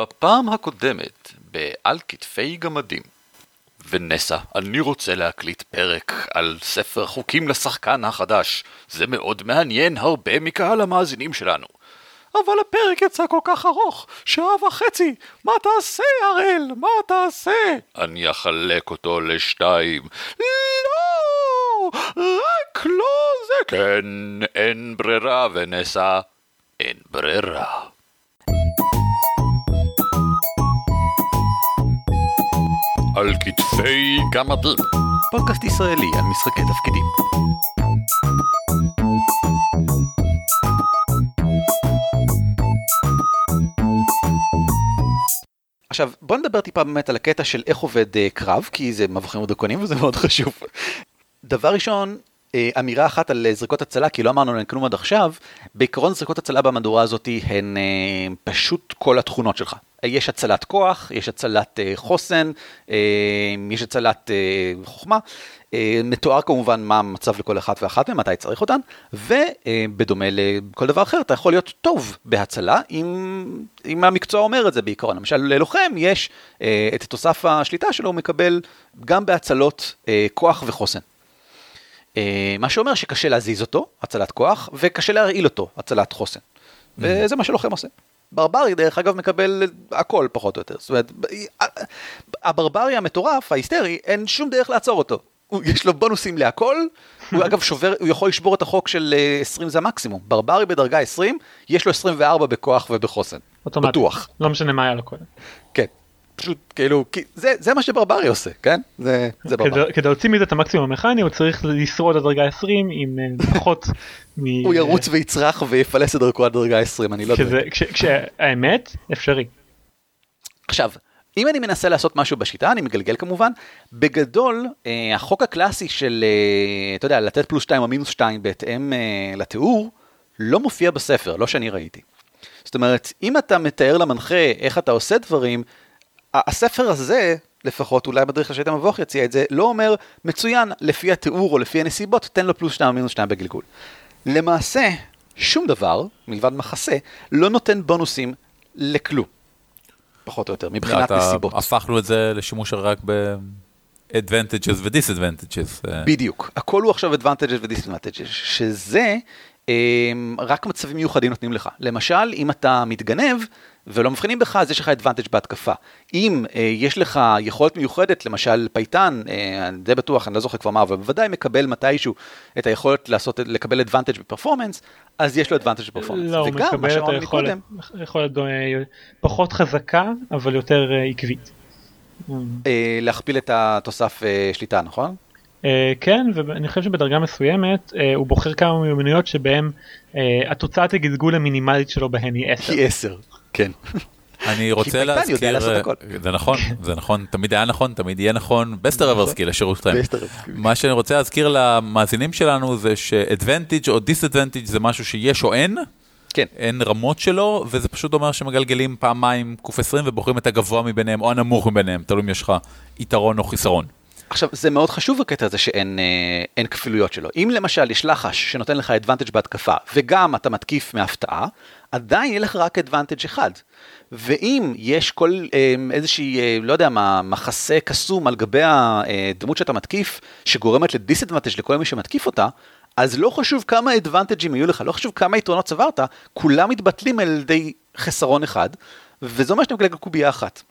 בפעם הקודמת, בעל כתפי גמדים. ונסה, אני רוצה להקליט פרק על ספר חוקים לשחקן החדש. זה מאוד מעניין הרבה מקהל המאזינים שלנו. אבל הפרק יצא כל כך ארוך, שעה וחצי. מה תעשה, הראל? מה תעשה? אני אחלק אותו לשתיים. לא! רק לא זה... כן, אין ברירה, ונסה, אין ברירה. על כתפי גמדים. פודקאסט ישראלי על משחקי תפקידים. עכשיו בוא נדבר טיפה באמת על הקטע של איך עובד uh, קרב, כי זה מבחרים ודרקונים וזה מאוד חשוב. דבר ראשון, אמירה אחת על uh, זריקות הצלה, כי לא אמרנו להן כלום עד עכשיו, בעיקרון זריקות הצלה במהדורה הזאת הן uh, פשוט כל התכונות שלך. יש הצלת כוח, יש הצלת חוסן, יש הצלת חוכמה. מתואר כמובן מה המצב לכל אחת ואחת ומתי צריך אותן, ובדומה לכל דבר אחר, אתה יכול להיות טוב בהצלה, אם, אם המקצוע אומר את זה בעיקרון. למשל, ללוחם יש את תוסף השליטה שלו, הוא מקבל גם בהצלות כוח וחוסן. Uh, מה שאומר שקשה להזיז אותו, הצלת כוח, וקשה להרעיל אותו, הצלת חוסן. וזה מה שלוחם עושה. ברברי דרך אגב מקבל הכל פחות או יותר, זאת אומרת, הברברי המטורף, ההיסטרי, אין שום דרך לעצור אותו. יש לו בונוסים להכל, הוא אגב שובר, הוא יכול לשבור את החוק של 20 זה המקסימום. ברברי בדרגה 20, יש לו 24 בכוח ובחוסן. אוטומטי. בטוח. לא משנה מה היה לו קודם. כן. פשוט כאילו, זה, זה מה שברברי עושה, כן? זה, זה ברברי. כדי, להוציא מזה את המקסימום המכני הוא צריך לשרוד עד דרגה 20 עם אה, פחות מ... הוא ירוץ ויצרח ויפלס את דרכו עד דרגה 20, אני לא יודע. כשהאמת אפשרי. עכשיו, אם אני מנסה לעשות משהו בשיטה, אני מגלגל כמובן, בגדול, אה, החוק הקלאסי של, אה, אתה יודע, לתת פלוס 2 או מינוס 2 בהתאם אה, לתיאור, לא מופיע בספר, לא שאני ראיתי. זאת אומרת, אם אתה מתאר למנחה איך אתה עושה דברים, הספר הזה, לפחות, אולי בדרך לשייט המבוך יציע את זה, לא אומר, מצוין, לפי התיאור או לפי הנסיבות, תן לו פלוס 2 או מינוס 2 בגלגול. למעשה, שום דבר, מלבד מחסה, לא נותן בונוסים לכלום. פחות או יותר, מבחינת נסיבות. הפכנו את זה לשימוש רק ב-advantages ו-disadvantages. אה, בדיוק, הכל הוא עכשיו advantages ו-disadvantages, שזה רק מצבים מיוחדים נותנים לך. למשל, אם אתה מתגנב ולא מבחינים בך, אז יש לך advantage בהתקפה. אם אה, יש לך יכולת מיוחדת, למשל פייטן, אה, אני די בטוח, אני לא זוכר כבר מה, אבל בוודאי מקבל מתישהו את היכולת לעשות, לקבל advantage בפרפורמנס, אז יש לו advantage בפרפורמנס. לא, הוא מקבל את היכולת, יכולת אה, פחות חזקה אבל יותר אה, עקבית. אה, להכפיל את התוסף אה, שליטה, נכון? אה, כן ואני חושב שבדרגה מסוימת אה, הוא בוחר כמה מיומנויות שבהם אה, התוצאת הגלגול המינימלית שלו בהן היא 10. היא 10, כן. אני רוצה פייטן יודע להזכיר, לעשות הכל. זה נכון, זה נכון, תמיד היה נכון, תמיד יהיה נכון, בסט נכון. לשירותכם. מה שאני רוצה להזכיר למאזינים שלנו זה ש-advantage או disadvantage זה משהו שיש או אין, כן. אין רמות שלו, וזה פשוט אומר שמגלגלים פעמיים ק20 ובוחרים את הגבוה מביניהם או הנמוך מביניהם, תלוי אם יש לך יתרון או חיסרון. עכשיו, זה מאוד חשוב הקטע הזה שאין אה, כפילויות שלו. אם למשל יש לחש שנותן לך advantage בהתקפה, וגם אתה מתקיף מהפתעה, עדיין יהיה לך רק advantage אחד. ואם יש כל אה, איזושהי, אה, לא יודע מה, מחסה קסום על גבי הדמות שאתה מתקיף, שגורמת לדיסאדוונטג' לכל מי שמתקיף אותה, אז לא חשוב כמה אדוונטג'ים יהיו לך, לא חשוב כמה יתרונות צברת, כולם מתבטלים על ידי חסרון אחד, וזה אומר שאתה מגלגל קובייה אחת.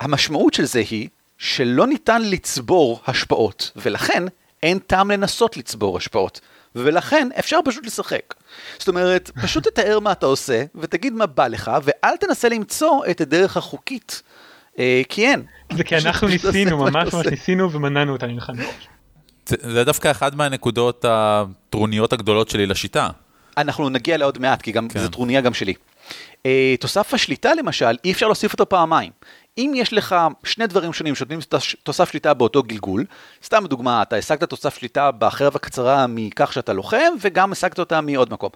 המשמעות של זה היא שלא ניתן לצבור השפעות, ולכן אין טעם לנסות לצבור השפעות, ולכן אפשר פשוט לשחק. זאת אומרת, פשוט תתאר מה אתה עושה, ותגיד מה בא לך, ואל תנסה למצוא את הדרך החוקית, אה, כי אין. זה כי אנחנו ניסינו ממש ממש. ניסינו ומנענו אותה ממך. זה, זה דווקא אחת מהנקודות הטרוניות הגדולות שלי לשיטה. אנחנו נגיע לעוד מעט, כי גם כן. זו טרוניה גם שלי. אה, תוסף השליטה למשל, אי אפשר להוסיף אותו פעמיים. אם יש לך שני דברים שונים שנותנים תוס- תוסף שליטה באותו גלגול, סתם דוגמה, אתה השגת תוסף שליטה בחרב הקצרה מכך שאתה לוחם, וגם השגת אותה מעוד מקום.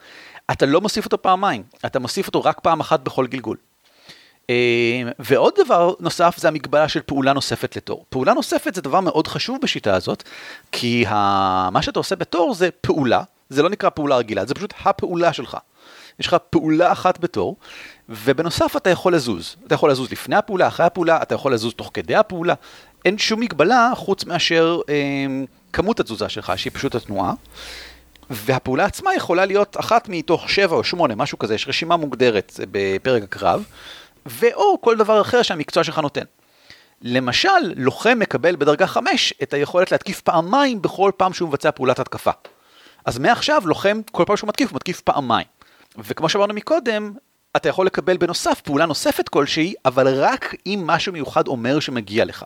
אתה לא מוסיף אותו פעמיים, אתה מוסיף אותו רק פעם אחת בכל גלגול. אה, ועוד דבר נוסף זה המגבלה של פעולה נוספת לתור. פעולה נוספת זה דבר מאוד חשוב בשיטה הזאת, כי ה... מה שאתה עושה בתור זה פעולה, זה לא נקרא פעולה רגילה, זה פשוט הפעולה שלך. יש לך פעולה אחת בתור, ובנוסף אתה יכול לזוז. אתה יכול לזוז לפני הפעולה, אחרי הפעולה, אתה יכול לזוז תוך כדי הפעולה. אין שום מגבלה חוץ מאשר אה, כמות התזוזה שלך, שהיא פשוט התנועה. והפעולה עצמה יכולה להיות אחת מתוך שבע או שמונה, משהו כזה, יש רשימה מוגדרת בפרק הקרב, ואו כל דבר אחר שהמקצוע שלך נותן. למשל, לוחם מקבל בדרגה 5 את היכולת להתקיף פעמיים בכל פעם שהוא מבצע פעולת התקפה. אז מעכשיו לוחם, כל פעם שהוא מתקיף, הוא מתקיף פעמיים. וכמו שאמרנו מקודם, אתה יכול לקבל בנוסף פעולה נוספת כלשהי, אבל רק אם משהו מיוחד אומר שמגיע לך.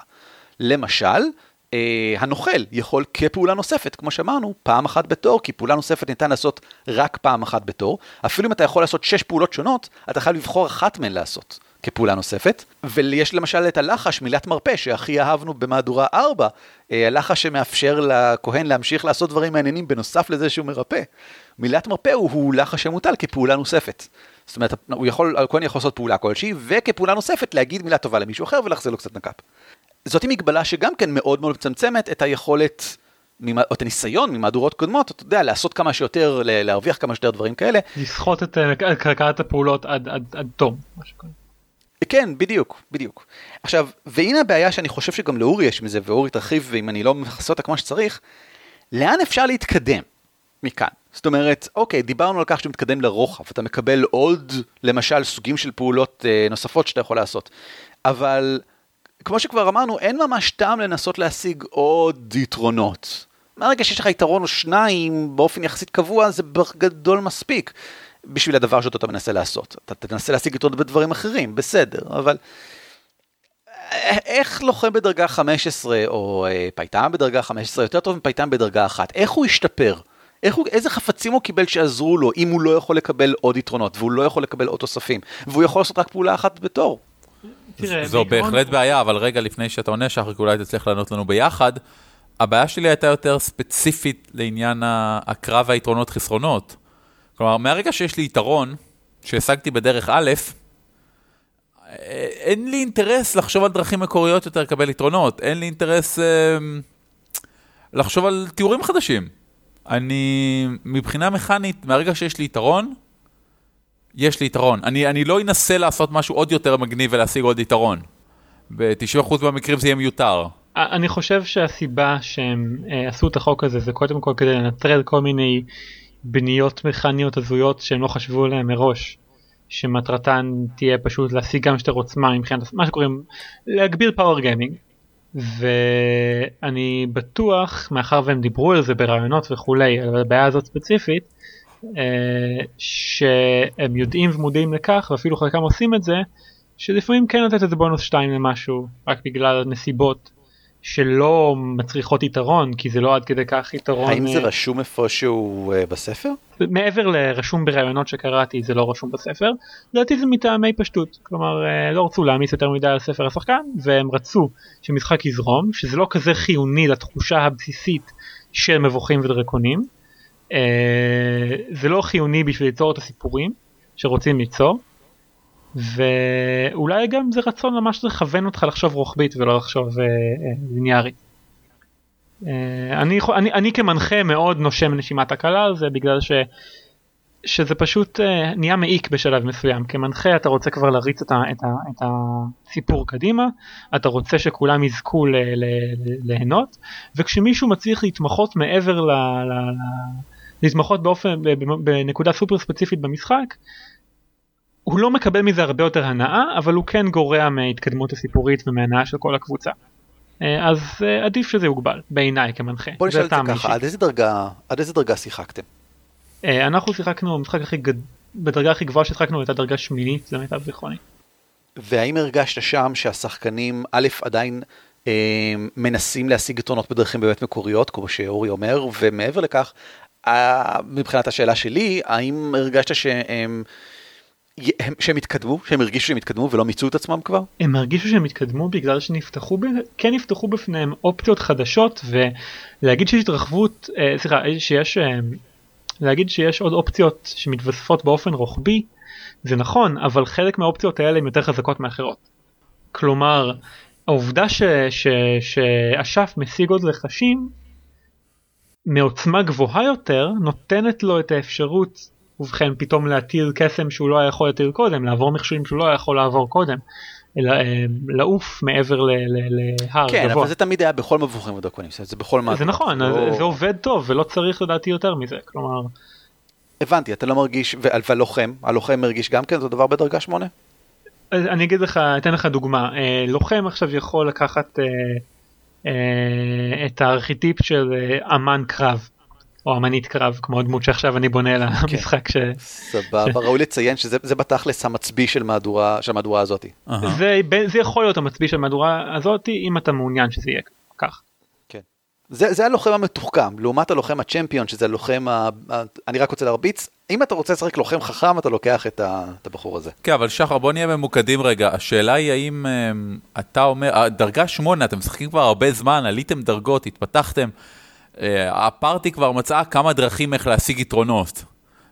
למשל, אה, הנוכל יכול כפעולה נוספת, כמו שאמרנו, פעם אחת בתור, כי פעולה נוספת ניתן לעשות רק פעם אחת בתור. אפילו אם אתה יכול לעשות שש פעולות שונות, אתה חייב לבחור אחת מהן לעשות. כפעולה נוספת, ויש למשל את הלחש, מילת מרפא, שהכי אהבנו במהדורה 4, אה, הלחש שמאפשר לכהן להמשיך לעשות דברים מעניינים בנוסף לזה שהוא מרפא. מילת מרפא הוא, לחש שמוטל כפעולה נוספת. זאת אומרת, הוא יכול, הכהן יכול לעשות פעולה כלשהי, וכפעולה נוספת להגיד מילה טובה למישהו אחר ולהחזיר לו קצת נקאפ. זאת מגבלה שגם כן מאוד מאוד מצמצמת את היכולת, או את הניסיון ממהדורות קודמות, אתה יודע, לעשות כמה שיותר, להרוויח כמה שיותר דברים כאלה. לסחוט את אה, כלכלת הפעולות עד, עד, עד תום. כן, בדיוק, בדיוק. עכשיו, והנה הבעיה שאני חושב שגם לאורי יש מזה, ואורי תרחיב, ואם אני לא מכסה אותה כמו שצריך, לאן אפשר להתקדם מכאן? זאת אומרת, אוקיי, דיברנו על כך שאתה מתקדם לרוחב, אתה מקבל עוד, למשל, סוגים של פעולות אה, נוספות שאתה יכול לעשות, אבל כמו שכבר אמרנו, אין ממש טעם לנסות להשיג עוד יתרונות. מהרגע שיש לך יתרון או שניים באופן יחסית קבוע, זה בגדול מספיק. בשביל הדבר שאותו אתה מנסה לעשות. אתה תנסה להשיג אותו בדברים אחרים, בסדר, אבל איך לוחם בדרגה 15 או אה, פייטן בדרגה 15 יותר טוב מפייטן בדרגה 1? איך הוא השתפר? איך הוא, איזה חפצים הוא קיבל שעזרו לו אם הוא לא יכול לקבל עוד יתרונות והוא לא יכול לקבל עוד תוספים והוא יכול לעשות רק פעולה אחת בתור? תראה, זו בהחלט בעיה, אבל רגע לפני שאתה עונה, שחר, אולי תצליח לענות לנו ביחד. הבעיה שלי הייתה יותר ספציפית לעניין הקרב והיתרונות חסרונות. כלומר, מהרגע שיש לי יתרון, שהשגתי בדרך א', אין לי אינטרס לחשוב על דרכים מקוריות יותר לקבל יתרונות, אין לי אינטרס אה, לחשוב על תיאורים חדשים. אני, מבחינה מכנית, מהרגע שיש לי יתרון, יש לי יתרון. אני, אני לא אנסה לעשות משהו עוד יותר מגניב ולהשיג עוד יתרון. ב-90% מהמקרים זה יהיה מיותר. אני חושב שהסיבה שהם אה, עשו את החוק הזה זה קודם כל כדי לנטרל כל מיני בניות מכניות הזויות שהם לא חשבו עליהן מראש. שמטרתן תהיה פשוט להשיג כמה שיותר עוצמה מבחינת מה שקוראים להגביר פאוור גיימינג. ואני בטוח מאחר והם דיברו על זה ברעיונות וכולי על הבעיה הזאת ספציפית אה, שהם יודעים ומודעים לכך ואפילו חלקם עושים את זה שלפעמים כן לתת איזה בונוס 2 למשהו רק בגלל הנסיבות שלא מצריכות יתרון כי זה לא עד כדי כך יתרון. האם זה אה, רשום איפשהו uh, בספר? מעבר לרשום בראיונות שקראתי זה לא רשום בספר. לדעתי זה מטעמי פשטות כלומר uh, לא רצו להעמיס יותר מדי על ספר השחקן והם רצו שמשחק יזרום שזה לא כזה חיוני לתחושה הבסיסית של מבוכים ודרקונים. Uh, זה לא חיוני בשביל ליצור את הסיפורים שרוצים ליצור. ואולי גם זה רצון ממש לכוון אותך לחשוב רוחבית ולא לחשוב אה, אה, ליניארית. אה, אני, אני, אני כמנחה מאוד נושם נשימת הקלה על זה בגלל ש, שזה פשוט אה, נהיה מעיק בשלב מסוים. כמנחה אתה רוצה כבר להריץ את, ה, את, ה, את הסיפור קדימה, אתה רוצה שכולם יזכו ל, ל, ל, ליהנות, וכשמישהו מצליח להתמחות מעבר ל... ל, ל להתמחות באופן, בנקודה סופר ספציפית במשחק, הוא לא מקבל מזה הרבה יותר הנאה, אבל הוא כן גורע מההתקדמות הסיפורית ומהנאה של כל הקבוצה. אה, אז אה, עדיף שזה יוגבל, בעיניי כמנחה. בוא נשאל את זה ככה, עד איזה דרגה, עד איזה דרגה שיחקתם? אה, אנחנו שיחקנו, המשחק הכי גד... בדרגה הכי גבוהה ששיחקנו הייתה דרגה שמינית, למיטב זיכרוני. והאם הרגשת שם שהשחקנים, א', עדיין אה, מנסים להשיג יתרונות בדרכים באמת מקוריות, כמו שאורי אומר, ומעבר לכך, אה, מבחינת השאלה שלי, האם הרגשת שהם... שהם התקדמו, שהם הרגישו שהם התקדמו ולא מיצו את עצמם כבר? הם הרגישו שהם התקדמו בגלל שנפתחו, ב... כן נפתחו בפניהם אופציות חדשות ולהגיד שיש התרחבות, אה, סליחה, שיש, אה, להגיד שיש עוד אופציות שמתווספות באופן רוחבי, זה נכון, אבל חלק מהאופציות האלה הן יותר חזקות מאחרות. כלומר, העובדה שאשף משיג עוד לחשים מעוצמה גבוהה יותר נותנת לו את האפשרות ובכן פתאום להטיל קסם שהוא לא היה יכול להטיל קודם, לעבור מכשולים שהוא לא היה יכול לעבור קודם, אלא אה, לעוף מעבר להר כן, גבוה. אבל זה תמיד היה בכל מבוכים ודרקונים, זה בכל מה... זה נכון, אז זה עובד טוב ולא צריך לדעתי יותר מזה, כלומר, הבנתי, אתה לא מרגיש, והלוחם, הלוחם מרגיש גם כן אותו דבר בדרגה 8? אז אני אגיד לך, אתן לך דוגמה, אה, לוחם עכשיו יכול לקחת אה, את הארכיטיפ של אמן קרב, או אמנית קרב, כמו הדמות שעכשיו אני בונה למשחק, ש... סבבה, ראוי לציין שזה זה בתכלס המצביא של מהדורה, של המהדורה הזאתי. אהה. זה, זה יכול להיות המצביא של המהדורה הזאת, אם אתה מעוניין שזה יהיה כך. זה, זה הלוחם המתוחכם, לעומת הלוחם הצ'מפיון, שזה הלוחם, ה... אני רק רוצה להרביץ, אם אתה רוצה לשחק לוחם חכם, אתה לוקח את, ה... את הבחור הזה. כן, אבל שחר, בוא נהיה ממוקדים רגע. השאלה היא האם אמ, אתה אומר, אה, דרגה שמונה, אתם משחקים כבר הרבה זמן, עליתם דרגות, התפתחתם. אה, הפארטי כבר מצאה כמה דרכים איך להשיג יתרונות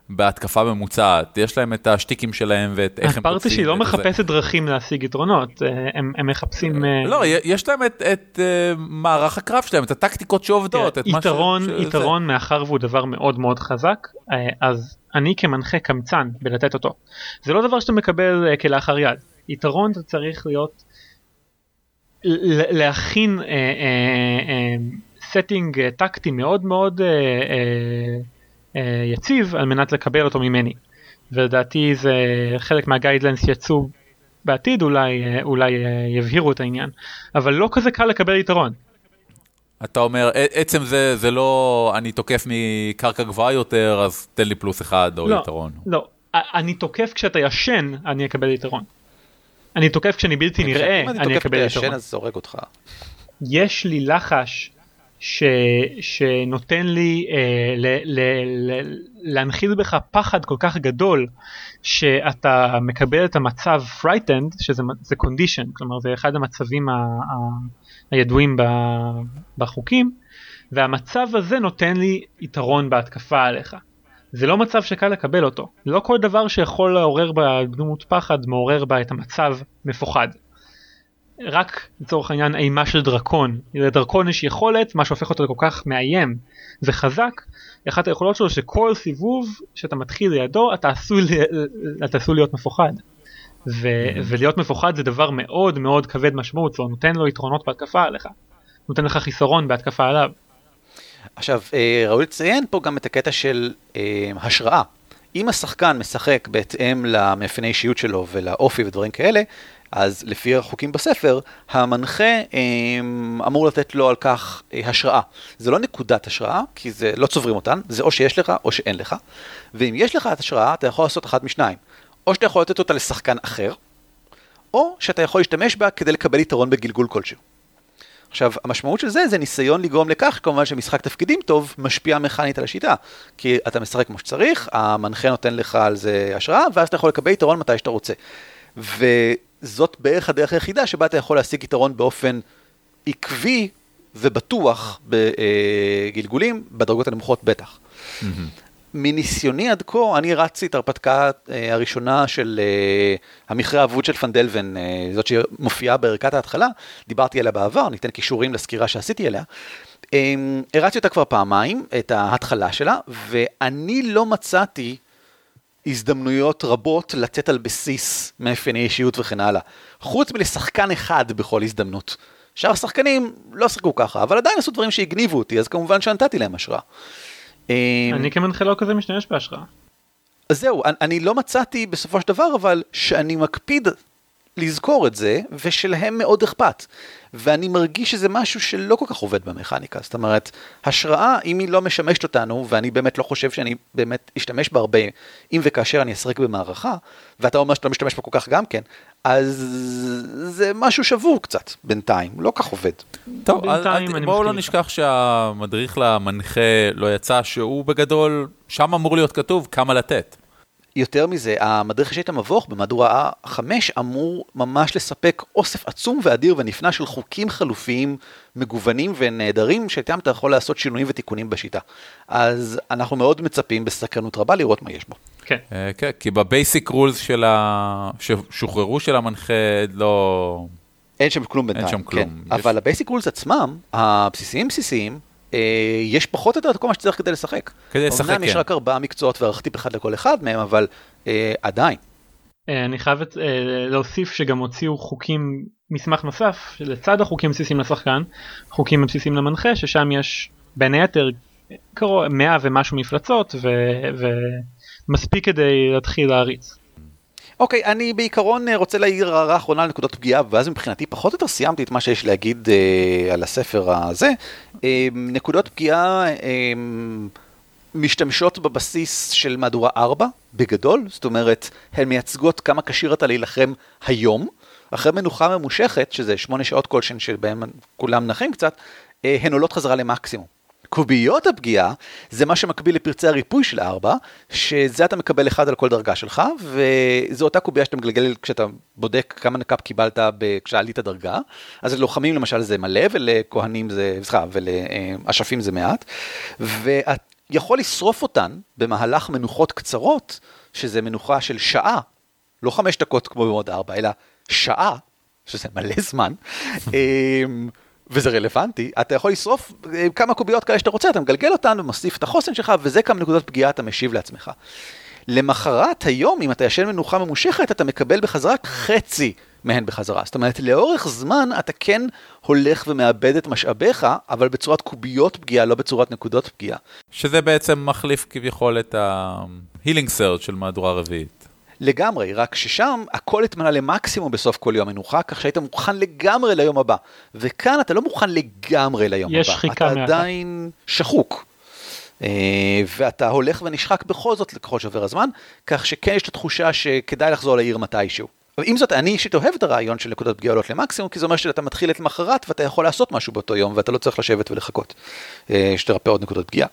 בהתקפה ממוצעת. יש להם את השטיקים שלהם ואת איך הם הפארטי שלי לא. מחפשת דרכים להשיג יתרונות, אה, הם, הם מחפשים אה, לא, יש להם את, את אה, מערך הקרב שלהם, את הטקטיקות שעובדות. את מה ש- יתרון. יתרון מאחר והוא דבר מאוד מאוד חזק, אה, אז אני כמנחה קמצן בלתת אותו. זה לא דבר שאתה מקבל אה, כלאחר יד. יתרון זה צריך להיות להכין setting טקטי מאוד מאוד אה, אה, אה, יציב על מנת לקבל אותו ממני. ולדעתי זה חלק מה guidelines שיצאו בעתיד אולי אה, אולי אה, יבהירו את העניין אבל לא כזה קל לקבל יתרון אתה אומר, "ע- עצם זה, זה לא אני תוקף מקרקע גבוהה יותר, אז תן לי פלוס אחד או לא, יתרון. לא, אני תוקף כשאתה ישן, אני אקבל יתרון. אני תוקף כשאני בלתי נראה, אם אני אני תוקף את אקבל הישן יתרון. אז זה הורג אותך. יש לי לחש ש... שנותן לי אה, ל... ל... ל... להנחיל בך פחד כל כך גדול שאתה מקבל את המצב frightened שזה זה condition כלומר זה אחד המצבים ה... ה... הידועים ב... בחוקים והמצב הזה נותן לי יתרון בהתקפה עליך. זה לא מצב שקל לקבל אותו לא כל דבר שיכול לעורר בדמות פחד מעורר בה את המצב מפוחד. רק לצורך העניין אימה של דרקון. לדרקון יש יכולת, מה שהופך אותו לכל כך מאיים וחזק, אחת היכולות שלו שכל סיבוב שאתה מתחיל לידו אתה עשוי, אתה עשוי להיות מפוחד. ו- ולהיות מפוחד זה דבר מאוד מאוד כבד משמעות, זה נותן לו יתרונות בהתקפה עליך. נותן לך חיסרון בהתקפה עליו. עכשיו, אה, ראוי לציין פה גם את הקטע של אה, השראה. אם השחקן משחק בהתאם למאפייני אישיות שלו ולאופי ודברים כאלה, אז לפי החוקים בספר, המנחה אה, אמור לתת לו על כך אה, השראה. זה לא נקודת השראה, כי זה לא צוברים אותן, זה או שיש לך או שאין לך. ואם יש לך את השראה, אתה יכול לעשות אחת משניים. או שאתה יכול לתת אותה לשחקן אחר, או שאתה יכול להשתמש בה כדי לקבל יתרון בגלגול כלשהו. עכשיו, המשמעות של זה, זה ניסיון לגרום לכך, כמובן שמשחק תפקידים טוב משפיע מכנית על השיטה. כי אתה משחק כמו שצריך, המנחה נותן לך על זה השראה, ואז אתה יכול לקבל יתרון מתי שאתה רוצה. וזאת בערך הדרך היחידה שבה אתה יכול להשיג יתרון באופן עקבי ובטוח בגלגולים, בדרגות הנמוכות בטח. מניסיוני עד כה, אני רצתי את ההרפתקה אה, הראשונה של אה, המכרה האבוד של פנדלבן, אה, זאת שמופיעה בערכת ההתחלה, דיברתי עליה בעבר, ניתן קישורים לסקירה שעשיתי עליה. אה, הרצתי אותה כבר פעמיים, את ההתחלה שלה, ואני לא מצאתי הזדמנויות רבות לצאת על בסיס מאפייני אישיות וכן הלאה. חוץ מלשחקן אחד בכל הזדמנות. שאר השחקנים לא שיחקו ככה, אבל עדיין עשו דברים שהגניבו אותי, אז כמובן שנתתי להם השראה. אה, אני כמנחה לא כזה משתמש בהשראה. אז זהו, אני לא מצאתי בסופו של דבר, אבל שאני מקפיד לזכור את זה, ושלהם מאוד אכפת. ואני מרגיש שזה משהו שלא כל כך עובד במכניקה. זאת אומרת, השראה, אם היא לא משמשת אותנו, ואני באמת לא חושב שאני באמת אשתמש בה הרבה, אם וכאשר אני אשחק במערכה, ואתה אומר שאתה לא משתמש בה כל כך גם כן, אז זה משהו שבור קצת בינתיים, לא כך עובד. טוב, בינתיים אני בואו לא. נשכח שהמדריך למנחה לא יצא, שהוא בגדול, שם אמור להיות כתוב כמה לתת. יותר מזה, המדריך ראשית המבוך במהדורה 5 אמור ממש לספק אוסף עצום ואדיר ונפלא של חוקים חלופיים מגוונים ונהדרים, שאיתם אתה יכול לעשות שינויים ותיקונים בשיטה. אז אנחנו מאוד מצפים בסקרנות רבה לראות מה יש בו. כן. אה, כן, כי ב basic rules של ה... ששוחררו של המנחה לא... אין שם כלום בינתיים. שם כלום. כן. יש- אבל ה basic rules עצמם, הבסיסיים בסיסיים, יש פחות או יותר את כל מה שצריך כדי לשחק. כדי לשחק, אמנם יש כן. רק ארבעה מקצועות וארכיטיפ אחד לכל אחד מהם, אבל אה, עדיין. אה, אני חייב את- אה, להוסיף שגם הוציאו חוקים מסמך נוסף לצד החוקים הבסיסיים לשחקן חוקים הבסיסיים למנחה ששם יש בין היתר קרוב 100 ומשהו מפלצות ו- ומספיק כדי להתחיל להריץ. אוקיי, אני בעיקרון אה, רוצה להעיר הערה אחרונה על נקודות פגיעה, ואז מבחינתי פחות או יותר סיימתי את מה שיש להגיד אה, על הספר הזה. אה, נקודות פגיעה אה, משתמשות בבסיס של מהדורה 4, בגדול, זאת אומרת, הן מייצגות כמה כשיר אתה להילחם היום. אחרי מנוחה ממושכת, שזה שמונה שעות כלשהן שבהן כולם נחים קצת, אה, הן עולות חזרה למקסימום. קוביות הפגיעה זה מה שמקביל לפרצי הריפוי של 4, שזה אתה מקבל אחד על כל דרגה שלך, וזו אותה קובייה שאתה מגלגל כשאתה בודק כמה נקאפ קיבלת ב- כשעלית דרגה. אז ללוחמים למשל זה מלא, ולכהנים זה, סליחה, ולאשפים זה מעט. ואת יכול לשרוף אותן במהלך מנוחות קצרות, שזה מנוחה של שעה, לא חמש דקות כמו במוד 4, אלא שעה, שזה מלא זמן. וזה רלוונטי, אתה יכול לשרוף אה, כמה קוביות כאלה שאתה רוצה, אתה מגלגל אותן ומוסיף את החוסן שלך, וזה כמה נקודות פגיעה אתה משיב לעצמך. למחרת היום, אם אתה ישן מנוחה ממושכת, אתה מקבל בחזרה חצי מהן בחזרה. זאת אומרת, לאורך זמן אתה כן הולך ומאבד את משאביך, אבל בצורת קוביות פגיעה, לא בצורת נקודות פגיעה. שזה בעצם מחליף כביכול את ה-healing search של מהדורה רביעית. לגמרי, רק ששם הכל התמנה למקסימום בסוף כל יום מנוחה, כך שהיית מוכן לגמרי ליום הבא. וכאן אתה לא מוכן לגמרי ליום יש הבא. שחיקה אתה. עדיין שחוק. אה, ואתה הולך ונשחק בכל זאת ככל שעובר הזמן, כך שכן יש את התחושה שכדאי לחזור לעיר מתישהו. אבל עם זאת, אני אישית אוהב את הרעיון של נקודות פגיעה עולות למקסימום, כי זה אומר שאתה מתחיל את למחרת ואתה יכול לעשות משהו באותו יום, ואתה לא צריך לשבת ולחכות אה, שתרפא עוד נקודות פגיעה.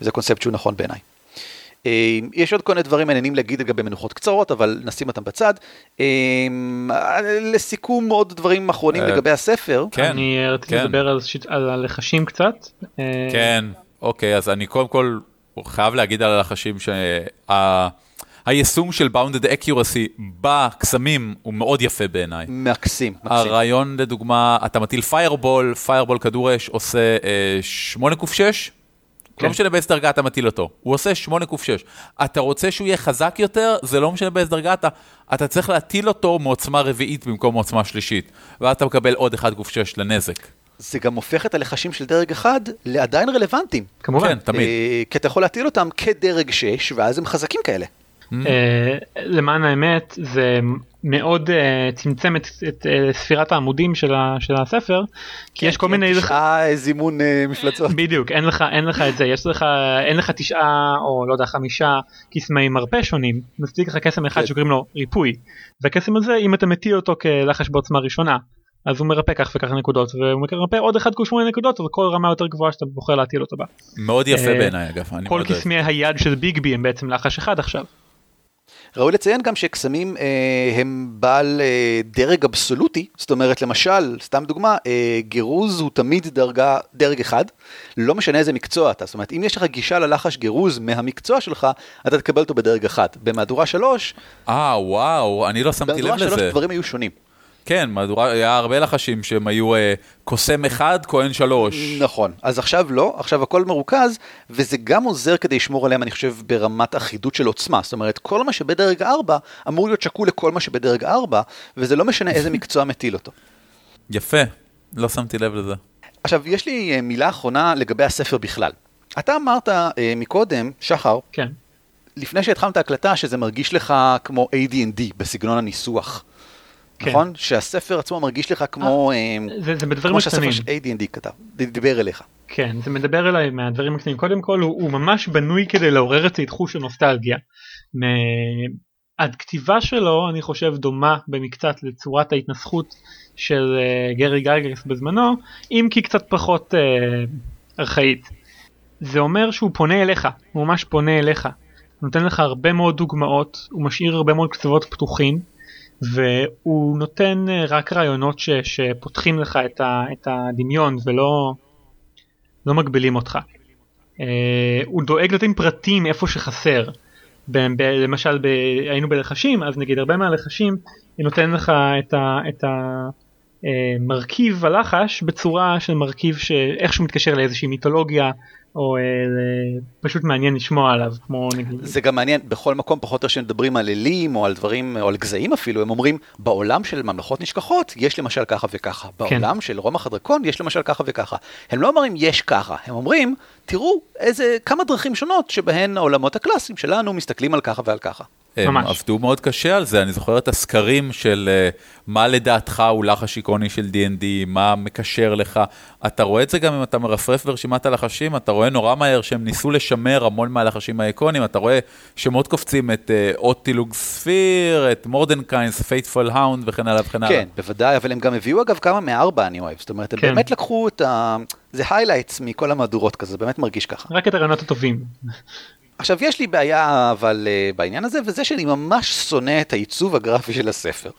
זה קונספט שהוא נכון בעיניי. אה, יש עוד כל מיני דברים מעניינים להגיד לגבי מנוחות קצרות, אבל נשים אותם בצד. אה, לסיכום עוד דברים אחרונים אה, לגבי הספר. כן, אני אה, רציתי כן. לדבר על, שיט- על הלחשים קצת. אה, כן, אוקיי, אז אני קודם כל חייב להגיד על הלחשים שהיישום של Bounded Accuracy בקסמים הוא מאוד יפה בעיניי. מקסים, מקסים. הרעיון לדוגמה, אתה מטיל פיירבול, פיירבול כדור אש עושה אה, 8 קוף 6, כן. לא משנה באיזה דרגה אתה מטיל אותו, הוא עושה 8 קוף 6. אתה רוצה שהוא יהיה חזק יותר, זה לא משנה באיזה דרגה אתה, אתה צריך להטיל אותו מעוצמה רביעית במקום מעוצמה שלישית, ואז אתה מקבל עוד 1 קוף 6 לנזק. זה גם הופך את הלחשים של דרג אחד לעדיין רלוונטיים. כמובן. כן, תמיד. אה, כי אתה יכול להטיל אותם כדרג 6, ואז הם חזקים כאלה. אה, למען האמת זה מאוד אה, צמצם את, את אה, ספירת העמודים של, ה, של הספר כי יש כל מיני תשעה זימון מפלצות. בדיוק אין לך אין לך את זה יש לך אין לך תשעה או לא יודע חמישה קסמי מרפא שונים מספיק לך קסם אחד כן. שקוראים לו ריפוי והקסם הזה אם אתה מטיל אותו כלחש בעוצמה ראשונה אז הוא מרפא כך וכך נקודות והוא מרפא עוד אחד כל שמונה נקודות וכל רמה יותר גבוהה שאתה בוחר להטיל אותו בה. מאוד יפה בעיניי אגב, כל. קסמי היד של ביגבי הם בעצם לחש אחד עכשיו. ראוי לציין גם שקסמים אה, הם בעל אה, דרג אבסולוטי, זאת אומרת למשל, סתם דוגמה, אה, גירוז הוא תמיד דרגה, דרג אחד, לא משנה איזה מקצוע אתה, זאת אומרת אם יש לך גישה ללחש גירוז מהמקצוע שלך, אתה תקבל אותו בדרג אחד. במהדורה שלוש, אה, וואו, אני לא שמתי במהדורה לב לזה. הדברים היו שונים. כן, מהדורה, היה הרבה לחשים שהם היו אה, קוסם אחד, כהן שלוש. נכון, אז עכשיו לא, עכשיו הכל מרוכז, וזה גם עוזר כדי לשמור עליהם, אני חושב, ברמת אחידות של עוצמה. זאת אומרת, כל מה שבדרג 4 אמור להיות שקול לכל מה שבדרג 4, וזה לא משנה איזה מקצוע מטיל אותו. יפה, לא שמתי לב לזה. עכשיו, יש לי אה, מילה אחרונה לגבי הספר בכלל. אתה אמרת אה, מקודם, שחר, כן. לפני שהתחלנו את ההקלטה, שזה מרגיש לך כמו AD&D בסגנון הניסוח. כן. נכון? שהספר עצמו מרגיש לך כמו, אה, זה, זה בדברים כמו שהספר קטנים. של AD&D כתב, דיבר אליך. כן, זה מדבר אליי מהדברים הקטנים. קודם כל, הוא, הוא ממש בנוי כדי לעורר אצלי תחוש של נוסטלגיה. מ- הכתיבה שלו, אני חושב, דומה במקצת לצורת ההתנסחות של uh, גרי גייגרס בזמנו, אם כי קצת פחות uh, ארכאית. זה אומר שהוא פונה אליך, הוא ממש פונה אליך. נותן לך הרבה מאוד דוגמאות, הוא משאיר הרבה מאוד קצוות פתוחים, והוא נותן אה, רק רעיונות ש, שפותחים לך את, ה, את הדמיון ולא לא מגבילים אותך. Uh, הוא דואג לתת פרטים איפה שחסר. ב, ב, למשל ב, היינו בלחשים אז נגיד הרבה מהלחשים היא נותן לך את, ה, את אה, מרכיב הלחש בצורה של מרכיב שאיכשהו מתקשר לאיזושהי מיתולוגיה או אה, פשוט מעניין לשמוע עליו כמו נגיד. זה גם מעניין, בכל מקום פחות או שמדברים על אלים או על דברים, או על גזעים אפילו, הם אומרים, בעולם של ממלכות נשכחות יש למשל ככה וככה, כן. בעולם של רומח הדרקון יש למשל ככה וככה. הם לא אומרים יש ככה, הם אומרים, תראו איזה, כמה דרכים שונות שבהן העולמות הקלאסיים שלנו מסתכלים על ככה ועל ככה. הם ממש. עבדו מאוד קשה על זה, אני זוכר את הסקרים של אה, מה לדעתך הוא לחש איקוני של D&D, מה מקשר לך. אתה רואה את זה גם אם אתה מרפרף ברשימת הלחשים, אתה רואה נורא מהר שהם ניסו לשמר המון מהלחשים האיקונים, אתה רואה שמות קופצים את אה, Otiluke's Sphere, את Mordenkainen's Faithful Hound וכן הלאה וכן הלאה. כן, בוודאי, אבל הם גם הביאו אגב כמה מארבע אני אוהב, זאת אומרת, הם כן. באמת לקחו את ה... זה highlights מכל המהדורות כזה, באמת מרגיש ככה. רק את הרעיונות הטובים. עכשיו, יש לי בעיה אבל אה, בעניין הזה, וזה שאני ממש שונא את העיצוב הגרפי של הספר.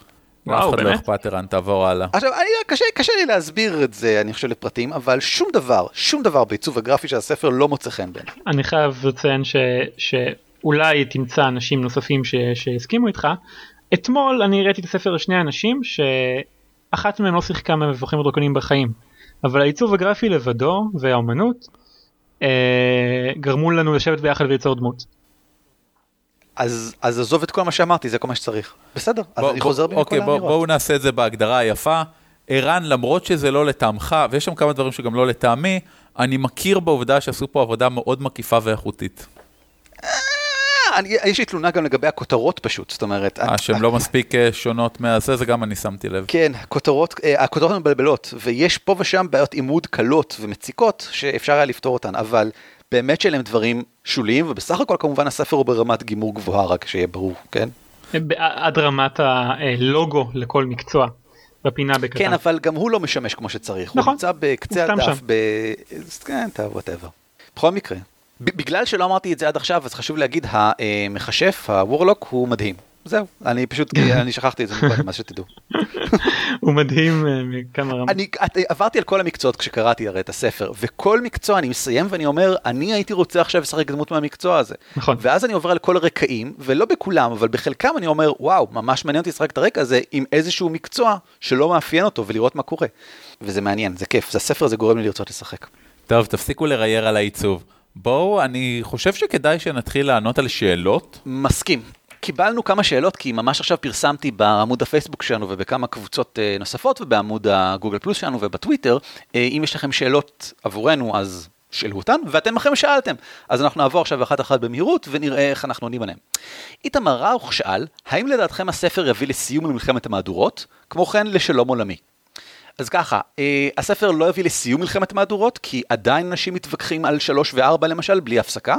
וואו, לא באמת? אכפת, ערן, תעבור הלאה. עכשיו, אני, קשה, קשה לי להסביר את זה, אני חושב, לפרטים, אבל שום דבר, שום דבר בעיצוב הגרפי של הספר לא מוצא חן בעיניי. אני חייב לציין ש, שאולי תמצא אנשים נוספים ש, שהסכימו איתך. אתמול אני הראיתי את הספר לשני אנשים שאחת מהם לא שיחקה מהמבוכים ודרקונים בחיים, אבל העיצוב הגרפי לבדו והאומנות אה, גרמו לנו לשבת ביחד וליצור דמות. אז, אז עזוב את כל מה שאמרתי, זה כל מה שצריך. בסדר, אז בוא- אני בוא- חוזר בי אוקיי, בוא- האמירות. בואו נעשה את זה בהגדרה היפה. ערן, למרות שזה לא לטעמך, ויש שם כמה דברים שגם לא לטעמי, אני מכיר בעובדה שעשו פה עבודה מאוד מקיפה ואיכותית. אה, אני, יש לי תלונה גם לגבי הכותרות פשוט, זאת אומרת... אה, שהן לא מספיק אה, שונות מהזה, זה גם אני שמתי לב. כן, הכותרות, אה, הכותרות מבלבלות, ויש פה ושם בעיות עימוד קלות ומציקות שאפשר היה לפתור אותן, אבל באמת שאלה הם דברים שוליים, ובסך הכל כמובן הספר הוא ברמת גימור גבוהה, רק שיהיה ברור, כן? עד רמת הלוגו לכל מקצוע בפינה בקטן. כן, אבל גם הוא לא משמש כמו שצריך, הוא נכון, נמצא בקצה הוא סתם הדף, שם. ב... כן, טוב, whatever. בכל מקרה, בגלל שלא אמרתי את זה עד עכשיו, אז חשוב להגיד, המכשף, ה warlock, הוא מדהים. זהו, אני פשוט, אני שכחתי את זה מקודם, אז שתדעו. הוא מדהים אה, מכמה רמות. אני את- עברתי על כל המקצועות כשקראתי הרי את הספר, וכל מקצוע אני מסיים ואני אומר, אני הייתי רוצה עכשיו לשחק דמות מהמקצוע הזה. נכון. ואז אני עובר על כל הרקעים, ולא בכולם, אבל בחלקם אני אומר, וואו, ממש מעניין אותי לשחק את הרקע הזה עם איזשהו מקצוע שלא מאפיין אותו ולראות מה קורה. וזה מעניין, זה כיף, זה הספר הזה גורם לי לרצות לשחק. טוב, תפסיקו לרייר על העיצוב. בואו, אני חושב שכדאי שנתחיל לענות על שאלות. מסכים. קיבלנו כמה שאלות, כי ממש עכשיו פרסמתי בעמוד הפייסבוק שלנו ובכמה קבוצות אה, נוספות ובעמוד הגוגל פלוס שלנו ובטוויטר. אה, אם יש לכם שאלות עבורנו, אז שאלו אותן, ואתם אחרי שאלתם. אז אנחנו נעבור עכשיו אחת אחת במהירות ונראה איך אנחנו עונים עליהן. איתמר ראוך שאל, האם לדעתכם הספר יביא לסיום למלחמת המהדורות? כמו כן, לשלום עולמי. אז ככה, אה, הספר לא יביא לסיום מלחמת המהדורות, כי עדיין אנשים מתווכחים על שלוש וארבע למשל, בלי הפסקה.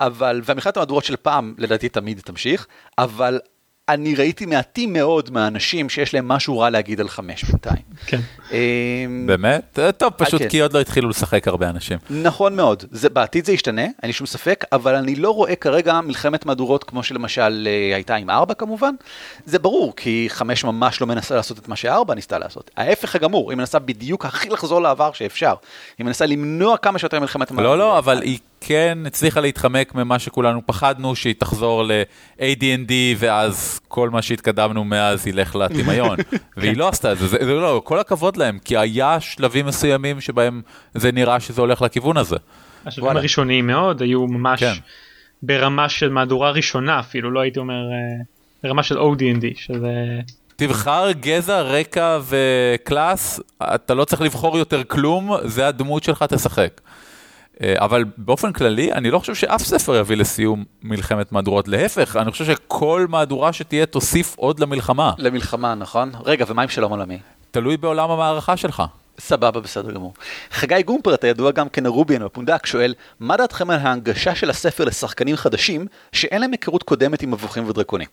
אבל, והמלחמת המהדורות של פעם, לדעתי תמיד תמשיך, אבל אני ראיתי מעטים מאוד מהאנשים שיש להם משהו רע להגיד על חמש בינתיים. כן. אמ, באמת? אה, טוב, פשוט כן. כי עוד לא התחילו לשחק הרבה אנשים. נכון מאוד, זה, בעתיד זה ישתנה, אין לי שום ספק, אבל אני לא רואה כרגע מלחמת מהדורות כמו שלמשל אה, הייתה עם ארבע כמובן. זה ברור, כי חמש ממש לא מנסה לעשות את מה שארבע ניסתה לעשות. ההפך הגמור, היא מנסה בדיוק הכי לחזור לעבר שאפשר. היא מנסה למנוע כמה שיותר מלחמת המהדורות. לא, לא, אבל היא כן הצליחה להתחמק ממה שכולנו פחדנו, שהיא תחזור ל-AD&D, ואז כל מה שהתקדמנו מאז ילך לטמיון. והיא לא עשתה את זה, זה זה לא, כל הכבוד להם, כי היה שלבים מסוימים שבהם זה נראה שזה הולך לכיוון הזה. השלבים וואלה. הראשוניים מאוד היו ממש כן. ברמה של מהדורה ראשונה אפילו לא הייתי אומר אה, ברמה של OD&D שזה תבחר גזע, רקע וקלאס, אתה לא צריך לבחור יותר כלום, זה הדמות שלך, תשחק. אה, אבל באופן כללי, אני לא חושב שאף ספר יביא לסיום מלחמת מהדורות. להפך, אני חושב שכל מהדורה שתהיה תוסיף עוד למלחמה. למלחמה, נכון? רגע, ומה עם שלום עולמי? תלוי בעולם המערכה שלך. סבבה, בסדר גמור. חגי גומפרט, הידוע גם כנרוביאן בפונדק, שואל, מה דעתכם על ההנגשה של הספר לשחקנים חדשים, שאין להם היכרות קודמת עם מבוכים ודרקונים?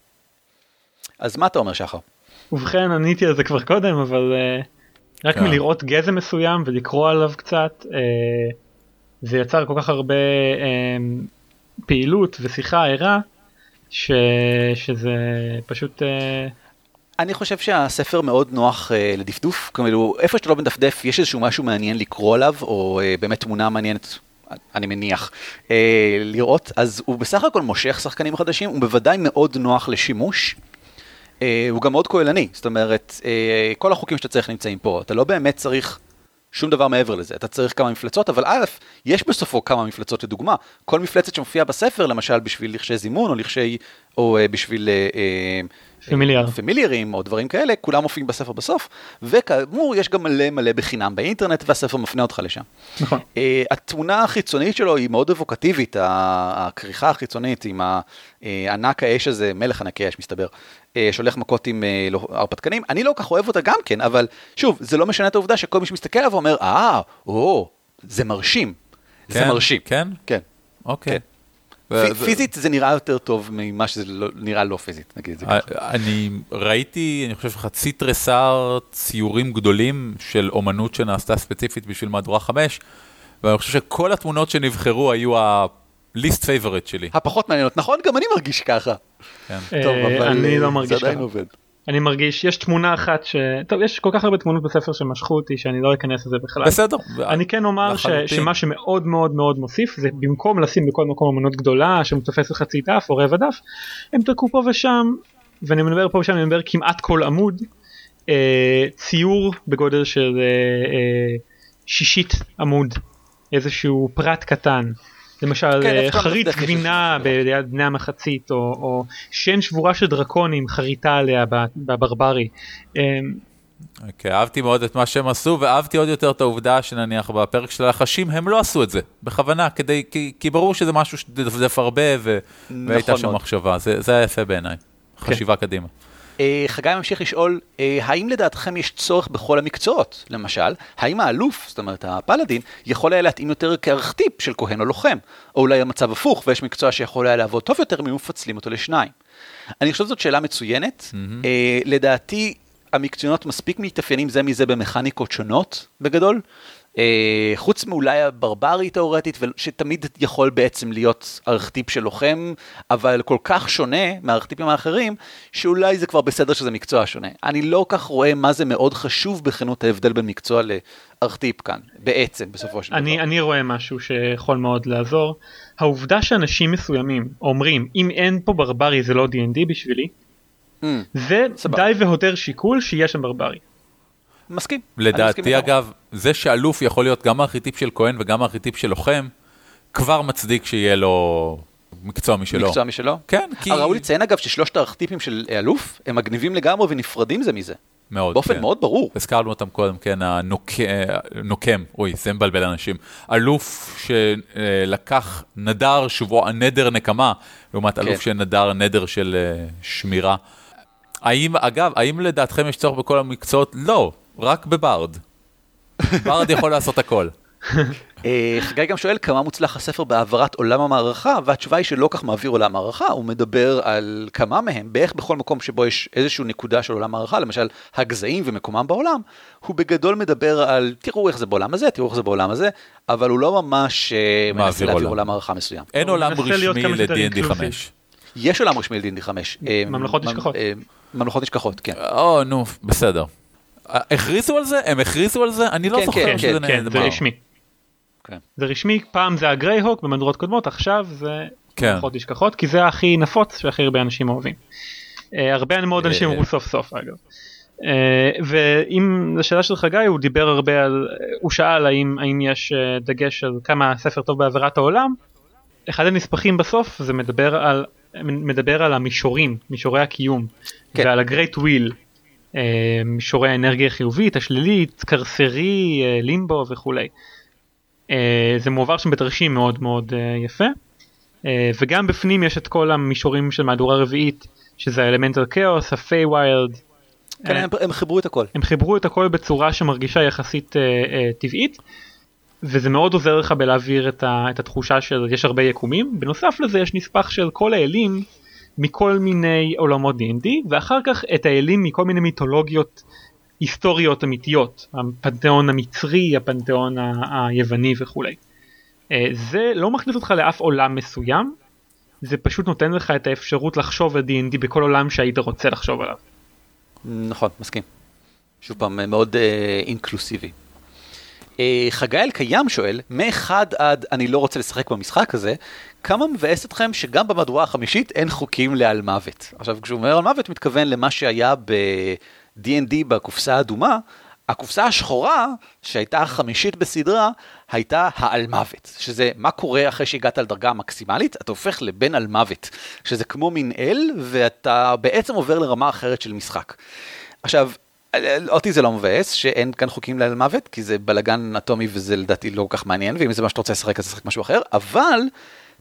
אז מה אתה אומר, שחר? ובכן עניתי על זה כבר קודם אבל אה, רק כן. מלראות גזע מסוים ולקרוא עליו קצת אה, זה יצר כל כך הרבה אה, פעילות ושיחה ערה ש... שזה פשוט אה, אני חושב שהספר מאוד נוח אה, לדפדוף, כאילו, איפה שאתה לא מדפדף, יש איזשהו משהו מעניין לקרוא עליו, או אה, באמת תמונה מעניינת, אני מניח, אה, לראות, אז הוא בסך הכל מושך שחקנים חדשים, הוא בוודאי מאוד נוח לשימוש. אה, הוא גם מאוד כוללני, זאת אומרת, אה, כל החוקים שאתה צריך נמצאים פה, אתה לא באמת צריך שום דבר מעבר לזה, אתה צריך כמה מפלצות, אבל א', יש בסופו כמה מפלצות לדוגמה, כל מפלצת שמופיעה בספר, למשל בשביל לכשי זימון, או לכשי, או אה, בשביל... אה, אה, פמיליאר. פמיליארים או דברים כאלה, כולם מופיעים בספר בסוף, וכאמור יש גם מלא מלא בחינם באינטרנט והספר מפנה אותך לשם. נכון. Uh, התמונה החיצונית שלו היא מאוד אבוקטיבית, הכריכה החיצונית עם ה- אה, ענק האש הזה, מלך ענקי האש מסתבר, שולח מכות עם הרפתקנים, אני לא כל כך אוהב אותה גם כן, אבל שוב, זה לא משנה את העובדה שכל מי שמסתכל עליו אומר, אה, או, זה מרשים. זה כן, מרשים. כן? כן. אוקיי. כן. פיזית זה נראה יותר טוב ממה שזה לא- נראה לא פיזית, נגיד את זה ככה. אני ראיתי, אני חושב חצי תריסר ציורים גדולים של אומנות שנעשתה ספציפית בשביל מהדורה 5, ואני חושב שכל התמונות שנבחרו היו ה-least favorite שלי. הפחות מעניינות, נכון? גם אני מרגיש ככה. כן. טוב, אה, אבל אני אה, לא זה מרגיש עדיין ככה. עובד. אני מרגיש, יש תמונה אחת ש... טוב, יש כל כך הרבה תמונות בספר שמשכו אותי שאני לא אכנס לזה בכלל. בסדר. אני כן אומר ש... שמה שמאוד מאוד מאוד מוסיף זה במקום לשים בכל מקום אמנות גדולה שמתופסת חצי דף או רבע דף הם תקעו פה ושם ואני מדבר פה ושם אני מדבר כמעט כל עמוד אה, ציור בגודל של אה, אה, שישית עמוד איזשהו פרט קטן למשל כן, אה, גם חרית גבינה. ביד בני המחצית או, או שן שבורה של דרקונים חריטה עליה בברברי. אה, אוקיי, אהבתי מאוד את מה שהם עשו, ואהבתי עוד יותר את העובדה שנניח בפרק של הלחשים, הם לא עשו את זה, בכוונה, כדי, כי, כי ברור שזה משהו שתדפדף הרבה, ו... והייתה שם. מחשבה, זה, זה היה יפה בעיניי, חשיבה קדימה. אה, חגי ממשיך לשאול, אה, האם לדעתכם יש צורך בכל המקצועות? למשל, האם האלוף, זאת אומרת הפלאדין, יכול היה להתאים יותר כארכטיפ של כהן או לוחם? או אולי המצב הפוך, ויש מקצוע שיכול היה לעבוד טוב יותר אם היו מפצלים אותו לשניים? אני חושב שזאת שאלה מצוינת. אה, לדעתי, המקצוענות מספיק מתאפיינים זה מזה במכניקות שונות, בגדול. אה, חוץ מאולי הברברי תאורטית, שתמיד יכול בעצם להיות ארכטיפ של לוחם, אבל כל כך שונה מהארכטיפים האחרים, שאולי זה כבר בסדר שזה מקצוע שונה. אני לא כך רואה מה זה מאוד חשוב בכנות ההבדל בין מקצוע לארכטיפ כאן, בעצם, בסופו של אני, דבר. אני רואה משהו שיכול מאוד לעזור. העובדה שאנשים מסוימים אומרים אם אין פה ברברי זה לא D&D בשבילי, Mm, זה סבבה. די והותר שיקול שיש שם ברברי. מסכים. לדעתי. אגב, זה שאלוף יכול להיות גם ארכיטיפ של כהן וגם ארכיטיפ של לוחם, כבר מצדיק שיהיה לו מקצוע משלו. מקצוע משלו? כן, כי... ראוי לציין אגב ששלושת הארכטיפים של אלוף הם מגניבים לגמרי ונפרדים זה מזה. מאוד, באופן כן. מאוד ברור. הזכרנו אותם קודם, כן, הנוקם, אוי, זה מבלבל אנשים. אלוף שלקח נדר שבוע, נדר נקמה, לעומת כן. אלוף שנדר נדר של אה, שמירה. האם, אגב, האם לדעתכם יש צורך בכל המקצועות? לא, רק בברד. ברד יכול לעשות הכל. אה, חגי גם שואל כמה מוצלח הספר בהעברת עולם המערכה, והתשובה היא שלא כך מעביר עולם מערכה, הוא מדבר על כמה מהם, בערך בכל מקום שבו יש איזושהי נקודה של עולם מערכה, למשל הגזעים ומקומם בעולם, הוא בגדול מדבר על תראו איך זה בעולם הזה, תראו איך זה בעולם הזה, אבל הוא לא ממש אה, מנסה להעביר עולם. מערכה מסוים. אין עולם רשמי ל-D&D inclusive. 5. יש עולם רשמי די 5. אה, ממלכות ממ- נשכחות. ממלכות נשכחות, כן. או, נו, בסדר. אה, הכריזו על זה? הם הכריזו על זה? אני לא כן, זוכר כן, שזה כן, כן, זה נאמר. רשמי. כן. זה רשמי, פעם זה הגרייהוק במהדורות קודמות, עכשיו זה כן. פחות נשכחות, כי זה הכי נפוץ שהכי הרבה אנשים אוהבים. אה, הרבה מאוד אנשים אה. אמרו סוף סוף אגב. אה, ואם לשאלה של חגי הוא דיבר הרבה על, הוא שאל האם, האם יש אה, דגש על כמה הספר טוב בעבירת העולם. אחד הנספחים בסוף זה מדבר על, מדבר על המישורים, מישורי הקיום, כן. ועל ה-Great Wheel, אה, מישורי האנרגיה החיובית, השלילית, קרסרי, אה, לימבו וכולי. אה, זה מועבר שם בתרשים מאוד מאוד אה, יפה. וגם בפנים יש את כל המישורים של מהדורה רביעית, שזה האלמנטל כאוס, הפיי ויילד. כן, הם- הם חיברו את הכל. הם חיברו את הכל בצורה שמרגישה יחסית טבעית. וזה מאוד עוזר לך בלהעביר את, ה, את התחושה של יש הרבה יקומים. בנוסף לזה יש נספח של כל האלים מכל מיני עולמות D&D ואחר כך את האלים מכל מיני מיתולוגיות היסטוריות אמיתיות, הפנתיאון המצרי, הפנתיאון ה- היווני וכולי. אה, זה לא מכניס אותך לאף עולם מסוים, זה פשוט נותן לך את האפשרות לחשוב על D&D בכל עולם שהיית רוצה לחשוב עליו. נכון, מסכים. שוב פעם, מאוד אה, אינקלוסיבי. אה, חגי אלקיים שואל, מאחד עד אני לא רוצה לשחק במשחק הזה, כמה מבאס אתכם שגם במהדורה החמישית אין חוקים לעל מוות? עכשיו, כשהוא אומר על מוות, מתכוון למה שהיה ב-D&D בקופסה האדומה, הקופסה השחורה, שהייתה החמישית בסדרה, הייתה העל מוות, שזה מה קורה אחרי שהגעת לדרגה המקסימלית, אתה הופך לבן על מוות, שזה כמו מין אל, ואתה בעצם עובר לרמה אחרת של משחק. עכשיו, אותי זה לא מבאס שאין כאן חוקים לעל מוות, כי זה בלאגן אטומי וזה לדעתי לא כל כך מעניין, ואם זה מה שאתה רוצה לשחק אז תשחק משהו אחר, אבל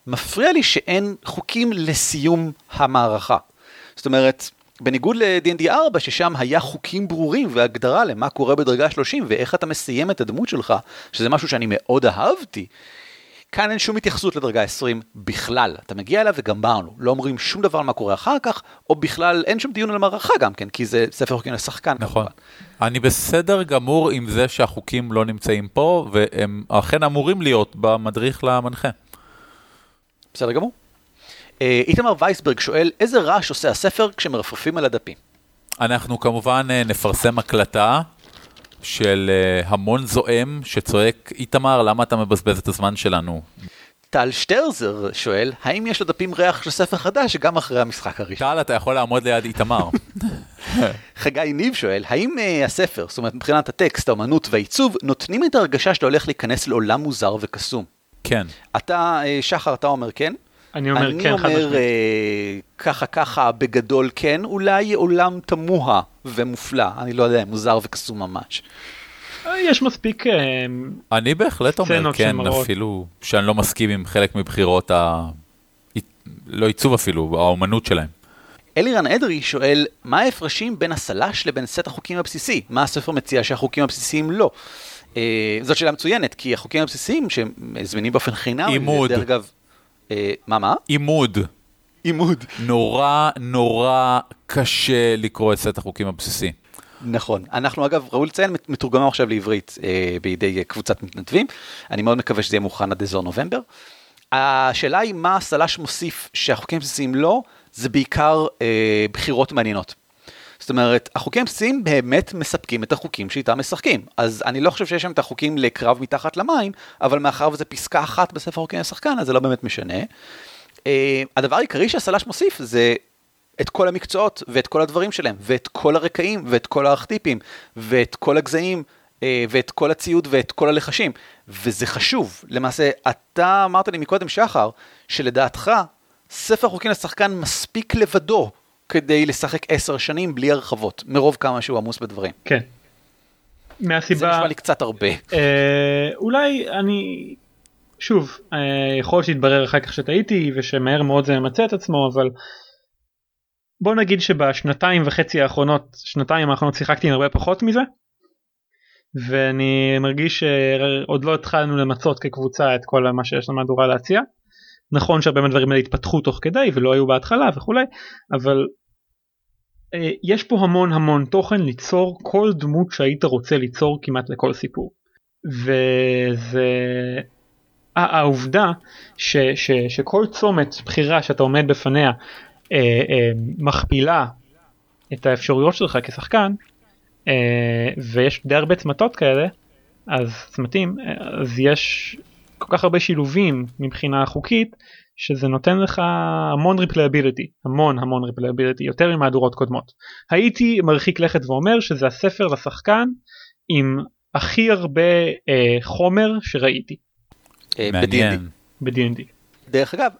מפריע לי שאין חוקים לסיום המערכה. זאת אומרת, בניגוד ל-D&D 4, ששם היה חוקים ברורים והגדרה למה קורה בדרגה 30 ואיך אתה מסיים את הדמות שלך, שזה משהו שאני מאוד אהבתי, כאן אין שום התייחסות לדרגה 20 בכלל. אתה מגיע אליו וגמרנו, לא אומרים שום דבר על מה קורה אחר כך, או בכלל אין שום דיון על מערכה גם כן, כי זה ספר חוקים לשחקן נכון. כמובן. אני בסדר גמור עם זה שהחוקים לא נמצאים פה, והם אכן אמורים להיות במדריך למנחה. בסדר גמור. אה, איתמר וייסברג שואל, איזה רעש עושה הספר כשמרפרפים על הדפים? אנחנו כמובן אה, נפרסם הקלטה של אה, המון זועם שצועק, איתמר, למה אתה מבזבז את הזמן שלנו? טל שטרזר שואל, האם יש לדפים ריח של ספר חדש גם אחרי המשחק הראשון? טל, אתה יכול לעמוד ליד איתמר. חגי ניב שואל, האם uh, הספר, זאת אומרת מבחינת הטקסט, האמנות והעיצוב, נותנים את ההרגשה שאתה הולך להיכנס לעולם מוזר וקסום? כן. אתה, uh, שחר, אתה אומר כן? אני אומר אני כן, חד אומר משמעית. אה, ככה ככה בגדול כן, אולי עולם תמוה ומופלא, אני לא יודע, מוזר וקסום ממש. אה, יש מספיק, אה, אני בהחלט אומר כן, שמראות. אפילו שאני לא מסכים עם חלק מבחירות ה... לא עיצוב אפילו, האומנות שלהם. אלירן אדרי שואל, מה ההפרשים בין הסלש לבין סט החוקים הבסיסי? מה הספר מציע שהחוקים הבסיסיים לא? אה, זאת שאלה מצוינת, כי החוקים הבסיסיים שהם זמינים באופן חינם, עימוד. דרך אגב, מה מה? עימוד. עימוד. נורא נורא קשה לקרוא את סט החוקים הבסיסי. נכון. אנחנו אגב, ראוי לציין, מתורגמם עכשיו לעברית אה, בידי אה, קבוצת מתנדבים. אני מאוד מקווה שזה יהיה מוכן עד אזור נובמבר. השאלה היא מה הסלש מוסיף שהחוקים הבסיסיים לא, זה בעיקר אה, בחירות מעניינות. זאת אומרת, החוקים הבסיסיים באמת מספקים את החוקים שאיתם משחקים. אז אני לא חושב שיש שם את החוקים לקרב מתחת למים, אבל מאחר וזו פסקה אחת בספר חוקים לשחקן, אז זה לא באמת משנה. אה, הדבר העיקרי שהסלש מוסיף זה את כל המקצועות ואת כל הדברים שלהם, ואת כל הרקעים ואת כל הארכטיפים, ואת כל הגזעים, אה, ואת כל הציוד ואת כל הלחשים, וזה חשוב. למעשה, אתה אמרת לי מקודם, שחר, שלדעתך, ספר חוקים לשחקן מספיק לבדו כדי לשחק עשר שנים בלי הרחבות, מרוב כמה שהוא עמוס בדברים. כן. זה מהסיבה, נשמע לי קצת הרבה. אה, אולי אני, שוב, אה, יכול שיתברר אחר כך שטעיתי ושמהר מאוד זה ממצה את עצמו, אבל בוא נגיד שבשנתיים וחצי האחרונות, שנתיים האחרונות שיחקתי עם הרבה פחות מזה, ואני מרגיש שעוד לא התחלנו למצות כקבוצה את כל מה שיש למהדורה להציע. נכון שהרבה מהדברים האלה התפתחו תוך כדי ולא היו בהתחלה וכולי, אבל יש פה המון המון תוכן ליצור כל דמות שהיית רוצה ליצור כמעט לכל סיפור. וזה העובדה ש, ש, שכל צומת בחירה שאתה עומד בפניה אה, אה, מכפילה את האפשרויות שלך כשחקן אה, ויש די הרבה צמתות כאלה אז צמתים אה, אז יש כל כך הרבה שילובים מבחינה חוקית שזה נותן לך המון replayability המון המון replayability יותר ממהדורות קודמות. הייתי מרחיק לכת ואומר שזה הספר לשחקן עם הכי הרבה אה, חומר שראיתי אה, מעניין. ב-D&D. ב-D&D. דרך אגב,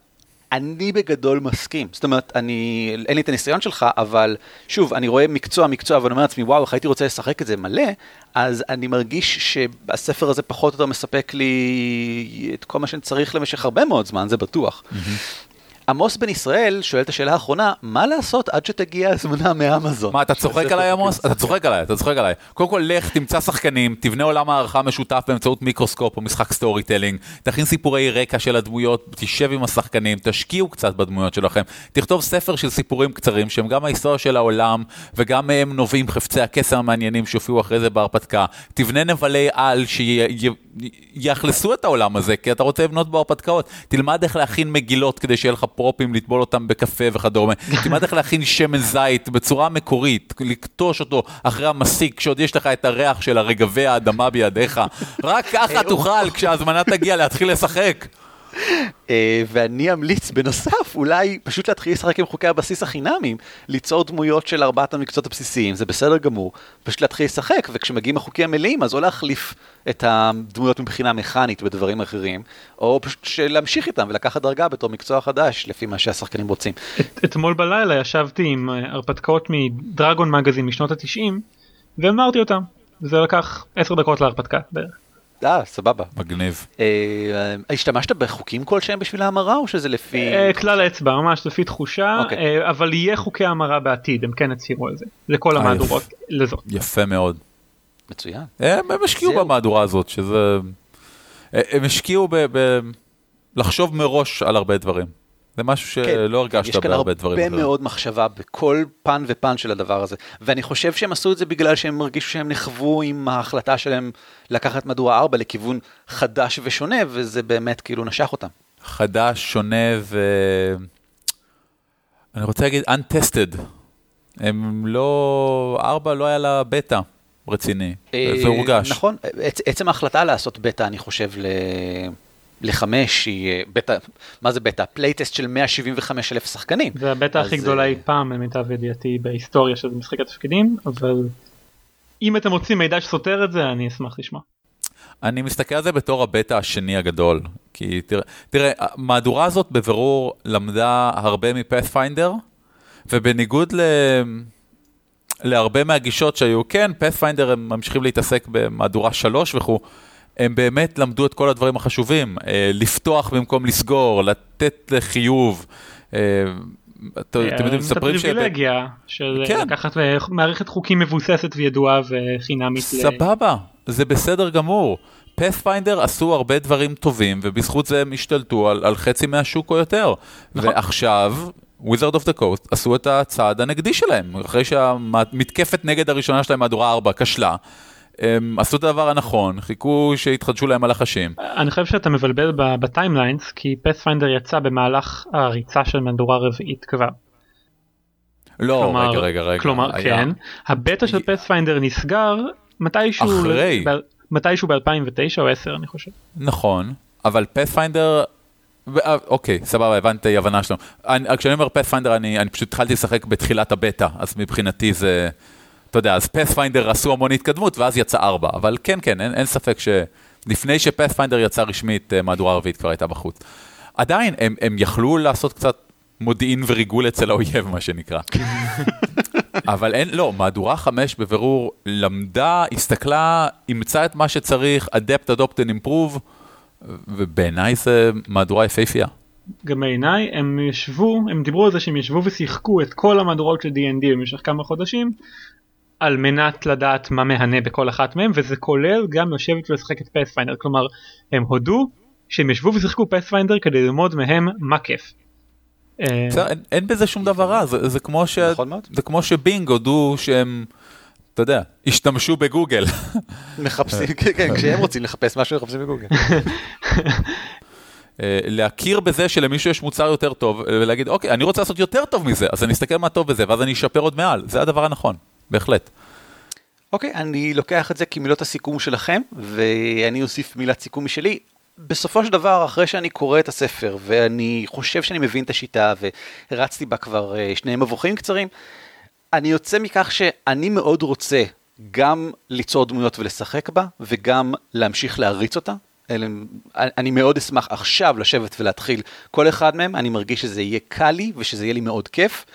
אני בגדול מסכים. זאת אומרת, אני, אין לי את הניסיון שלך, אבל שוב, אני רואה מקצוע מקצוע ואני אומר לעצמי, וואו, איך הייתי רוצה לשחק את זה מלא, אז אני מרגיש שהספר הזה פחות או יותר מספק לי את כל מה שאני צריך למשך הרבה מאוד זמן, זה בטוח. עמוס בן ישראל שואל את השאלה האחרונה, מה לעשות עד שתגיע הזמנה מאמזון? מה, אתה צוחק עליי עמוס? אתה צוחק עליי, אתה צוחק עליי. קודם כל, לך, תמצא שחקנים, תבנה עולם מערכה משותף באמצעות מיקרוסקופ או משחק storytelling, תכין סיפורי רקע של הדמויות, תשב עם השחקנים, תשקיעו קצת בדמויות שלכם, תכתוב ספר של סיפורים קצרים שהם גם ההיסטוריה של העולם, וגם מהם נובעים חפצי הקסם המעניינים שהופיעו אחרי זה בהרפתקה, תבנה נבלי על יאכלסו את העולם הזה, כי אתה רוצה לבנות בו הרפתקאות. תלמד איך להכין מגילות כדי שיהיה לך פרופים, לטבול אותם בקפה וכדומה. תלמד איך להכין שמן זית בצורה מקורית, לקטוש אותו אחרי המסיק, כשעוד יש לך את הריח של הרגבי האדמה בידיך. רק ככה תוכל, כשההזמנה תגיע, להתחיל לשחק. אה, ואני אמליץ בנוסף, אולי פשוט להתחיל לשחק עם חוקי הבסיס החינמיים, ליצור דמויות של ארבעת המקצועות הבסיסיים, זה בסדר גמור, פשוט להתחיל לשחק, וכשמגיעים החוקים המלאים, אז או להחליף את הדמויות מבחינה מכנית בדברים אחרים, או פשוט להמשיך איתם ולקחת דרגה בתור מקצוע חדש, לפי מה שהשחקנים רוצים. את, אתמול בלילה ישבתי עם אה, הרפתקאות מדרגון מגזין משנות התשעים, ואמרתי אותם, וזה לקח עשר דקות להרפתקה בערך. אה, סבבה. מגניב. אה, השתמשת בחוקים כלשהם בשביל ההמרה, או שזה לפי... אה, כלל האצבע, ממש לפי תחושה, אוקיי. אה, אבל יהיה חוקי המרה בעתיד, הם כן הצהירו על זה, לכל אה, המהדורות, לזאת. יפה מאוד. מצוין. הם, הם השקיעו זהו. במהדורה הזאת, שזה... הם השקיעו ב... ב... לחשוב מראש על הרבה דברים. זה משהו שלא הרגשת כן. יש כאן בהרבה דברים הרבה אחרים. מאוד מחשבה בכל פן ופן של הדבר הזה, ואני חושב שהם עשו את זה בגלל שהם הרגישו שהם נכוו עם ההחלטה שלהם לקחת מדורה 4 לכיוון חדש ושונה, וזה באמת כאילו נשך אותם. חדש, שונה ו... אני רוצה להגיד untested. הם לא... ארבע לא היה לה בטא רציני. זה הורגש. נכון, עצ- עצם ההחלטה לעשות בטא, אני חושב. לחמש, היא אה, בטא, מה זה בטא? playtest של 175 אלף שחקנים. זה הבטא הכי גדולה אה, אי פעם למיטב ידיעתי בהיסטוריה של משחק התפקידים, אבל אם אתם רוצים מידע שסותר את זה אני אשמח לשמוע. אני מסתכל על זה בתור הבטא השני הגדול. כי תראה, תראה, המהדורה הזאת בבירור למדה הרבה מפאת'פיינדר, ובניגוד ל... להרבה מהגישות שהיו, כן, פאת'פיינדר הם ממשיכים להתעסק במהדורה 3 וכו', הם באמת למדו את כל הדברים החשובים, אה, לפתוח במקום לסגור, לתת חיוב. אה, אתם אתם יודעים, מספרים את הפריבילגיה של כן. לקחת אה, מערכת חוקים מבוססת וידועה וחינמית. ל- סבבה, זה בסדר גמור. Pathfinder עשו הרבה דברים טובים, ובזכות זה הם השתלטו על, על חצי מהשוק או יותר. נכון. ועכשיו, Wizard of the Coast עשו את הצעד הנגדי שלהם, אחרי שהמתקפת נגד הראשונה שלהם, מהדורה 4, כשלה. הם עשו את הדבר הנכון, חיכו שיתחדשו להם הלחשים. אני חושב שאתה מבלבל ב timelines כי Pathfinder יצא במהלך הריצה של מהדורה רביעית כבר. לא, כלומר- רגע, רגע, רגע. כלומר היה- כן, הבטא של Pathfinder נסגר מתישהו אחרי. ב- מתישהו ב-2009 או 10 אני חושב. נכון, אבל Pathfinder, אוקיי, סבבה, הבנתי הבנה שלנו. אני- כשאני אומר Pathfinder, אני, אני פשוט התחלתי לשחק בתחילת הבטא, אז מבחינתי זה, אתה יודע, אז Pathfinder עשו המון התקדמות, ואז יצא ארבע, אבל כן, כן, אין, אין ספק שלפני ש Pathfinder יצא רשמית, אה, מהדורה רביעית כבר הייתה בחוץ. עדיין, הם, הם יכלו לעשות קצת מודיעין וריגול אצל האויב, מה שנקרא. אבל אין, לא, מהדורה חמש בבירור למדה, הסתכלה, אימצה את מה שצריך, אדפט, אדופט, improve, ובעיניי זה מהדורה יפהפייה. גם בעיניי הם ישבו הם דיברו על זה שהם ישבו ושיחקו את כל המהדורות של D&D במשך כמה חודשים על מנת לדעת מה מהנה בכל אחת מהם וזה כולל גם לשבת ולשחק את פאת'פיינדר כלומר הם הודו שהם ישבו ושיחקו פאת'פיינדר כדי ללמוד מהם מה כיף. אה, אין, בזה שום דבר רע, זה, זה, כמו ש... נכון. זה כמו שבינג הודו שהם, אתה יודע, השתמשו בגוגל. מחפשים, כן, כן, כשהם רוצים לחפש משהו, מחפשים בגוגל. אה, להכיר בזה שלמישהו יש מוצר יותר טוב, ולהגיד, אוקיי, אני רוצה לעשות יותר טוב מזה, אז אני אסתכל מה טוב בזה, ואז אני אשפר עוד מעל. זה הדבר הנכון, בהחלט. אוקיי, אני לוקח את זה כמילות הסיכום שלכם, ואני אוסיף מילת סיכום משלי. בסופו של דבר, אחרי שאני קורא את הספר, ואני חושב שאני מבין את השיטה, והרצתי בה כבר אה, שני מבוכים קצרים, אני יוצא מכך שאני מאוד רוצה גם ליצור דמויות ולשחק בה, וגם להמשיך להריץ אותה. אני מאוד אשמח עכשיו לשבת ולהתחיל כל אחד מהם, אני מרגיש שזה יהיה קל לי ושזה יהיה לי מאוד כיף.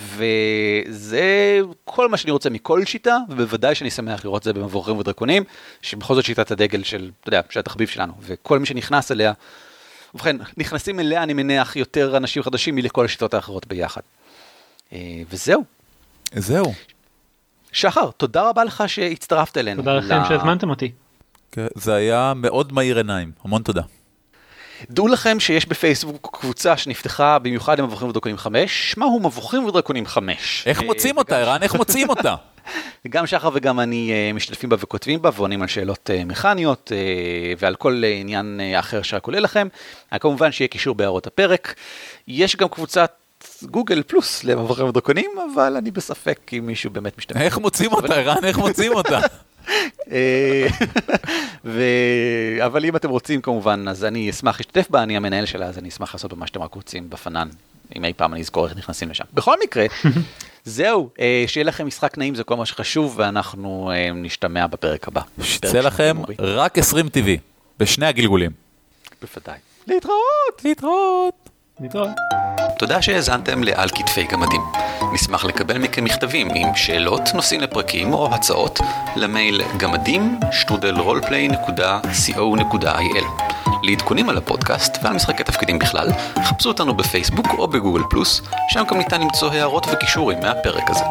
וזה כל מה שאני רוצה מכל שיטה, ובוודאי שאני שמח לראות את זה במבורכים ודרקונים, שבכל זאת שיטת הדגל של, אתה יודע, של התחביב שלנו, וכל מי שנכנס אליה, ובכן, נכנסים אליה, אני מניח, יותר אנשים חדשים מלכל השיטות האחרות ביחד. אה, וזהו. זהו. שחר, תודה רבה לך שהצטרפת אלינו. תודה לכם ל- שהזמנתם אותי. כן, זה היה מאוד מאיר עיניים, המון תודה. דעו לכם שיש בפייסבוק קבוצה שנפתחה במיוחד למבוכים ודרקונים 5, שמה הוא מבוכים ודרקונים 5. איך מוצאים אותה, ערן? איך מוצאים אותה? גם שחר וגם אני אה, משתתפים בה וכותבים בה ועונים על שאלות אה, מכניות אה, ועל כל עניין אחר שרק עולה לכם. כמובן שיהיה קישור בהערות הפרק. יש גם קבוצת גוגל פלוס למבוכים ודרקונים, אבל אני בספק אם מישהו באמת משתמש. איך מוצאים אותה, ערן? איך מוצאים אותה? אה, ו... אבל אם אתם רוצים כמובן, אז אני אשמח להשתתף בה, אני המנהל שלה, אז אני אשמח לעשות במה שאתם רק רוצים בפנן, אם אי פעם אני אזכור איך נכנסים לשם. בכל מקרה, זהו, אה, שיהיה לכם משחק נעים, זה כל מה שחשוב, ואנחנו אה, נשתמע בפרק הבא. שתצא לכם. רק 20 טבעי, בשני הגלגולים. בוודאי. להתראות! להתראות. להתראות. תודה שהאזנתם לעל כתפי גמדים. נשמח לקבל מכם מכתבים עם שאלות, נושאים לפרקים או הצעות למייל גמדים שטרודל roleplay.co.il לעדכונים על הפודקאסט ועל משחקי תפקידים בכלל, חפשו אותנו בפייסבוק או בגוגל פלוס, שם גם ניתן למצוא הערות וקישורים מהפרק הזה.